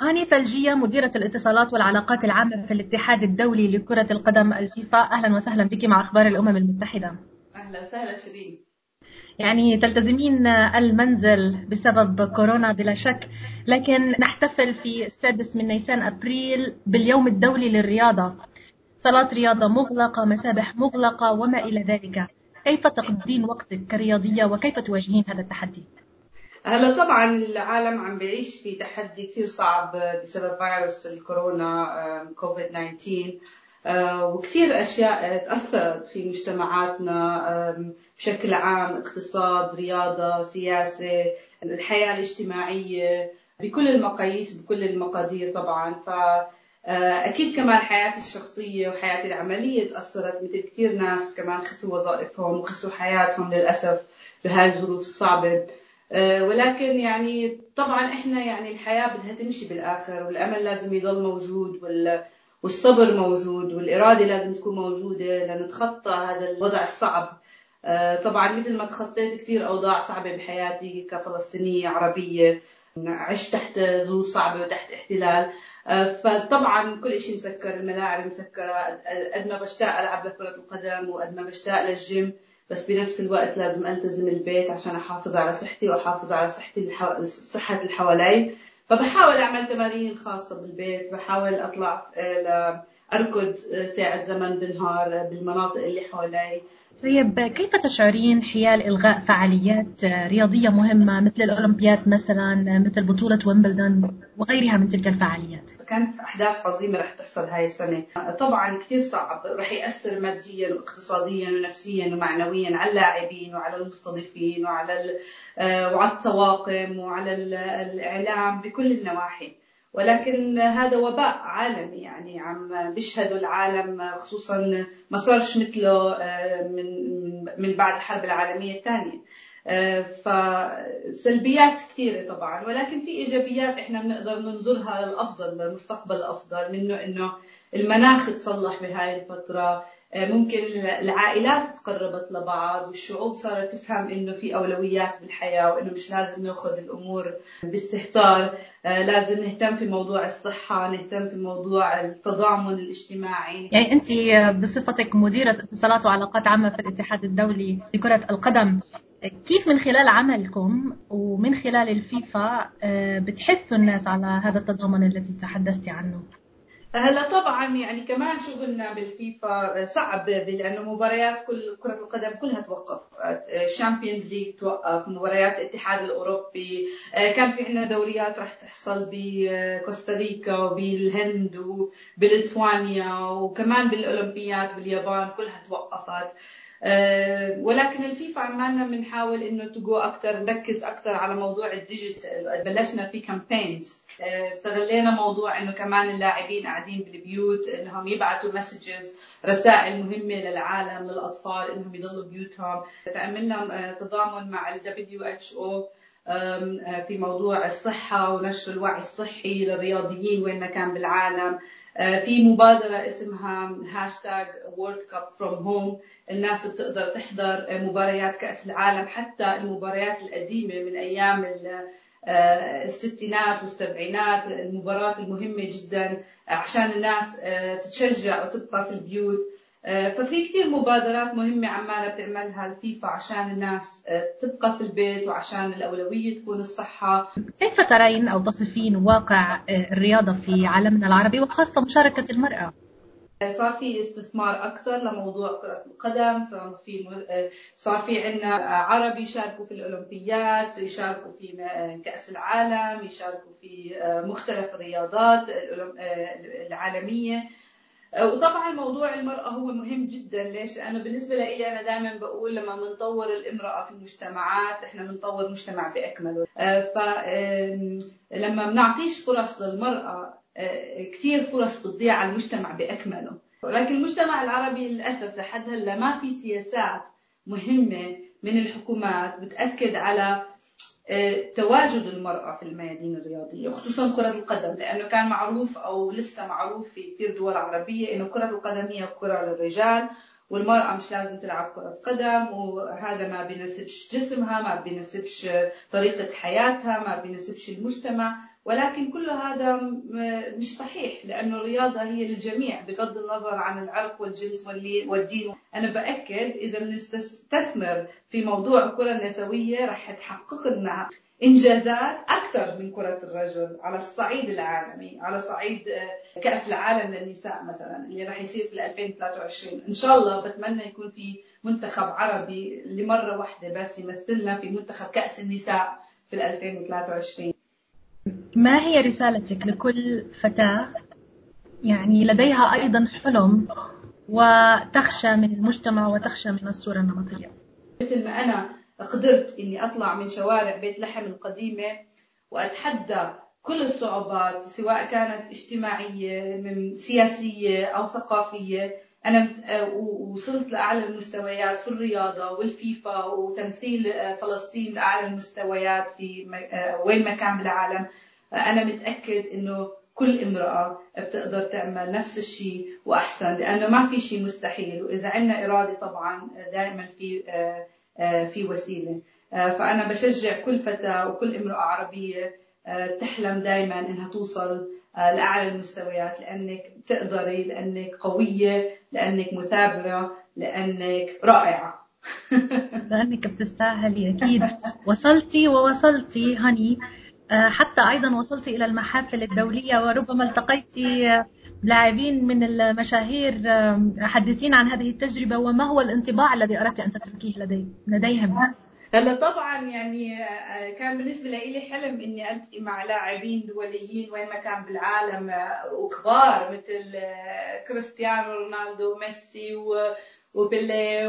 هاني ثلجية مديرة الاتصالات والعلاقات العامة في الاتحاد الدولي لكرة القدم الفيفا. أهلا وسهلا بك مع أخبار الأمم المتحدة. أهلا وسهلا شيرين. يعني تلتزمين المنزل بسبب كورونا بلا شك لكن نحتفل في السادس من نيسان أبريل باليوم الدولي للرياضة. صلاة رياضة مغلقة مسابح مغلقة وما إلى ذلك. كيف تقضين وقتك كرياضية وكيف تواجهين هذا التحدي؟ هلا طبعا العالم عم بيعيش في تحدي كثير صعب بسبب فيروس الكورونا كوفيد 19 آه، وكثير أشياء تأثرت في مجتمعاتنا بشكل عام اقتصاد رياضة سياسة الحياة الاجتماعية بكل المقاييس بكل المقادير طبعا. ف آه، أكيد كمان حياتي الشخصية وحياتي العملية تأثرت مثل كثير ناس كمان خسروا وظائفهم وخسروا حياتهم للأسف بهاي الظروف الصعبة. ولكن يعني طبعا إحنا يعني الحياة بدها تمشي بالآخر والأمل لازم يضل موجود والصبر موجود والإرادة لازم تكون موجودة لنتخطى هذا الوضع الصعب. آه، طبعا مثل ما تخطيت كثير أوضاع صعبة بحياتي كفلسطينية عربية عشت تحت ظروف صعبة وتحت احتلال. آه، فطبعا كل شيء مسكر الملاعب مسكرة قد ما بشتاق ألعب لكرة القدم وقد ما بشتاق للجيم. بس بنفس الوقت لازم ألتزم البيت عشان أحافظ على صحتي وأحافظ على صحتي. صحة اللي حوالي فبحاول أعمل تمارين خاصة بالبيت بحاول أطلع آه، أركض آه، ساعة زمن بالنهار بالمناطق اللي حوالي طيب كيف تشعرين حيال إلغاء فعاليات رياضية مهمة مثل الأولمبياد مثلا مثل بطولة ويمبلدون وغيرها من تلك الفعاليات؟ كانت أحداث عظيمة رح تحصل هاي السنة. طبعا كثير صعب. رح يأثر ماديا واقتصاديا ونفسيا ومعنويا على اللاعبين وعلى المستضيفين وعلى آه، وعلى الطواقم وعلى الإعلام بكل النواحي. ولكن هذا وباء عالمي يعني عم بيشهدوا العالم خصوصا ما صارش مثله آه، من من بعد الحرب العالمية الثانية. آه، فسلبيات كثيرة طبعا ولكن في إيجابيات إحنا بنقدر ننظرها للأفضل للمستقبل الأفضل منه إنه المناخ تصلح بهاي الفترة. ممكن العائلات تقربت لبعض والشعوب صارت تفهم إنه في أولويات بالحياة وإنه مش لازم ناخذ الأمور باستهتار. آه، لازم نهتم في موضوع الصحة نهتم في موضوع التضامن الاجتماعي. يعني أنت بصفتك مديرة اتصالات وعلاقات عامة في الاتحاد الدولي لكره القدم كيف من خلال عملكم ومن خلال الفيفا آه، بتحثوا الناس على هذا التضامن الذي تحدثتي عنه؟ هلا طبعا يعني كمان شغلنا بالفيفا صعب لأنه مباريات كل كرة القدم كلها توقفت ال Champions League توقف مباريات الاتحاد الأوروبي. كان في عندنا دوريات راح تحصل بكوستاريكا وبالهند وبليتوانيا وكمان بالأولمبيات باليابان كلها توقفت. ولكن الفيفا عمالنا بنحاول إنه to أكثر نركز أكثر على موضوع ال digital. بلشنا في campaigns استغلينا موضوع إنه كمان اللاعبين قاعدين بالبيوت إنهم يبعثوا messages رسائل مهمة للعالم للأطفال إنهم يضلوا بيوتهم. فعملنا تضامن مع ال WHO في موضوع الصحة ونشر الوعي الصحي للرياضيين وين ما كان بالعالم. في مبادرة اسمها hashtag World Cup from home الناس بتقدر تحضر مباريات كأس العالم حتى المباريات القديمة من أيام آه، الستينات والسبعينات المباراة المهمة جدا عشان الناس آه، تتشجع وتبقى في البيوت. آه، ففي كتير مبادرات مهمة عمالة بتعملها الفيفا عشان الناس تبقى في البيت وعشان الأولوية تكون الصحة. كيف ترين أو تصفين واقع الرياضة في عالمنا العربي وخاصة مشاركة المرأة؟ صار في استثمار أكثر لموضوع كره القدم صار في صار في عندنا عرب يشاركوا في الأولمبيات يشاركوا في كأس العالم يشاركوا في مختلف الرياضات العالمية. وطبعا موضوع المرأة هو مهم جدا. ليش؟ لأنه بالنسبة لي أنا دائما بقول لما بنطور الامرأة في المجتمعات إحنا بنطور مجتمع بأكمله فلما بنعطيش فرص للمرأة كثير فرص بتضيع على المجتمع بأكمله. ولكن المجتمع العربي للأسف لحد هلأ ما في سياسات مهمة من الحكومات بتأكد على آه، تواجد المرأة في الميادين الرياضية وخصوصا كرة القدم لأنه كان معروف أو لسه معروف في كثير دول عربية إنه كرة القدم هي كرة للرجال والمرأة مش لازم تلعب كرة قدم وهذا ما بيناسبش جسمها ما بيناسبش طريقة حياتها ما بيناسبش المجتمع. ولكن كل هذا مش صحيح لأنه الرياضة هي للجميع بغض النظر عن العرق والجنس والدين. أنا بأكد إذا بنستثمر في موضوع الكرة النسوية رح تحقق لنا إنجازات أكثر من كرة الرجل على الصعيد العالمي على صعيد آه، كأس العالم للنساء مثلا اللي راح يصير في 2023 إن شاء الله بتمنى يكون في منتخب عربي لمرة واحدة بس يمثلنا في منتخب كأس النساء في 2023 ما هي رسالتك لكل فتاة؟ يعني لديها أيضا حلم وتخشى من المجتمع وتخشى من الصورة النمطية. مثل ما أنا قدرت إني أطلع من شوارع بيت لحم القديمة وأتحدى كل الصعوبات سواء كانت اجتماعية من سياسية أو ثقافية. أنا وصلت لأعلى المستويات في الرياضة والفيفا وتمثيل فلسطين لأعلى المستويات في وين ما كان بالعالم. أنا متأكد إنه كل امرأة بتقدر تعمل نفس الشيء وأحسن لأنه ما في شيء مستحيل وإذا عندنا إرادة طبعا دائما في آه، في وسيلة. آه، فأنا بشجع كل فتاة وكل امرأة عربية آه، تحلم دائما إنها توصل لأعلى المستويات لأنك بتقدري لأنك قوية لأنك مثابرة لأنك رائعة. لأنك بتستاهلي أكيد. وصلتي ووصلتي هني. حتى أيضا وصلتي إلى المحافل الدولية وربما التقيتي لاعبين من المشاهير حدثينا عن هذه التجربة وما هو الانطباع الذي أردت أن تتركيه لدي لديهم؟ هلا طبعا يعني آه، كان بالنسبة لي حلم إني ألتقي مع لاعبين دوليين وين ما كان بالعالم آه، وكبار مثل آه، كريستيانو رونالدو وميسي وبيلي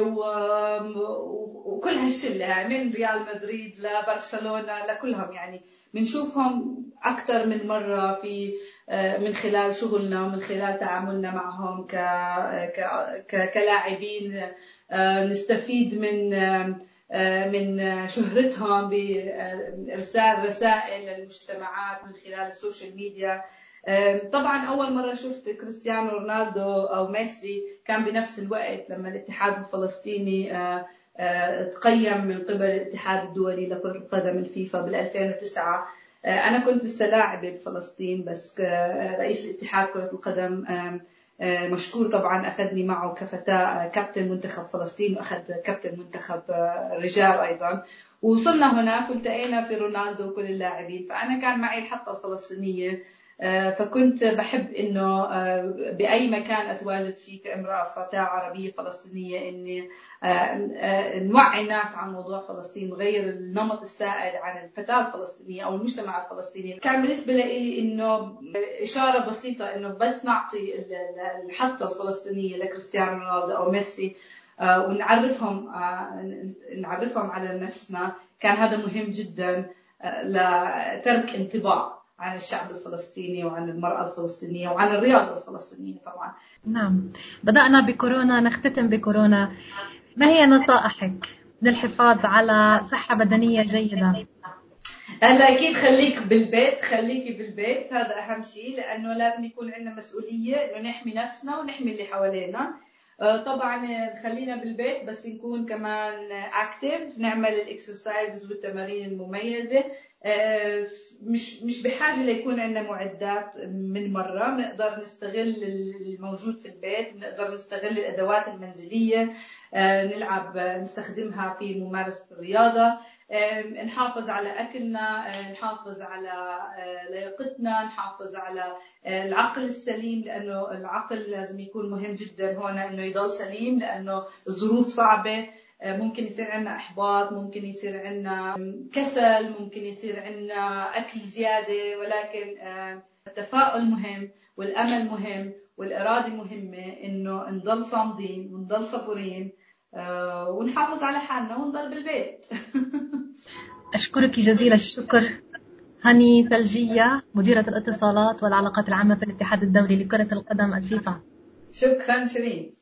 وكل هالشلة من ريال مدريد لبرشلونة لكلهم يعني. بنشوفهم أكثر من مرة في آه، من خلال شغلنا ومن خلال تعاملنا معهم كلاعبين آه، نستفيد من آه، من شهرتهم بارسال رسائل للمجتمعات من خلال ال social media. طبعا أول مرة شفت كريستيانو رونالدو أو ميسي كان بنفس الوقت لما الاتحاد الفلسطيني تقيم من قبل الاتحاد الدولي لكرة القدم الفيفا بال 2009 آه، أنا كنت لسه لاعبة بفلسطين بس رئيس الاتحاد كرة القدم مشكور طبعا أخذني معه كفتاة كابتن منتخب فلسطين وأخذ كابتن منتخب رجال أيضا. ووصلنا هناك والتقينا في رونالدو وكل اللاعبين؟ فأنا كان معي الحطة الفلسطينية فكنت بحب إنه بأي مكان أتواجد فيه كامرأة فتاة عربية فلسطينية إني نوعي الناس عن موضوع فلسطين نغير النمط السائد عن الفتاة الفلسطينية أو المجتمع الفلسطيني. كان بالنسبة لي إنه إشارة بسيطة إنه بس نعطي الحطه الفلسطينية لكريستيانو رونالدو أو ميسي ونعرفهم نعرفهم على نفسنا. كان هذا مهم جدا لترك انطباع. عن الشعب الفلسطيني وعن المرأة الفلسطينية وعن الرياضة الفلسطينية طبعا. نعم. بدأنا بكورونا نختتم بكورونا. ما هي نصائحك للحفاظ على صحة بدنية جيدة؟ هلا أكيد خليك بالبيت خليكي بالبيت. هذا أهم شيء لأنه لازم يكون عندنا مسؤولية إنه نحمي نفسنا ونحمي اللي حوالينا. آه، طبعا خلينا بالبيت بس نكون كمان active نعمل ال exercises والتمارين المميزة. مش مش بحاجة ليكون عندنا معدات من مرة. بنقدر نستغل الموجود في البيت بنقدر نستغل الأدوات المنزلية آه، نلعب نستخدمها في ممارسة الرياضة نحافظ على أكلنا نحافظ على لياقتنا نحافظ على العقل السليم لأنه العقل لازم يكون مهم جدا هون إنه يضل سليم لأنه الظروف صعبة. ممكن يصير عندنا إحباط ممكن يصير عندنا كسل ممكن يصير عندنا أكل زيادة ولكن التفاؤل مهم والأمل مهم والإرادة مهمة إنه نضل صامدين ونضل صبورين آه، ونحافظ على حالنا ونضل بالبيت. أشكرك جزيل الشكر. هني ثلجية مديرة الاتصالات والعلاقات العامة في الاتحاد الدولي لكرة القدم الفيفا. شكرا شيرين.